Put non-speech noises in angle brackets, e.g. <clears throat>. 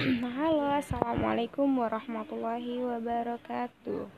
<clears throat> Halo, assalamualaikum warahmatullahi wabarakatuh.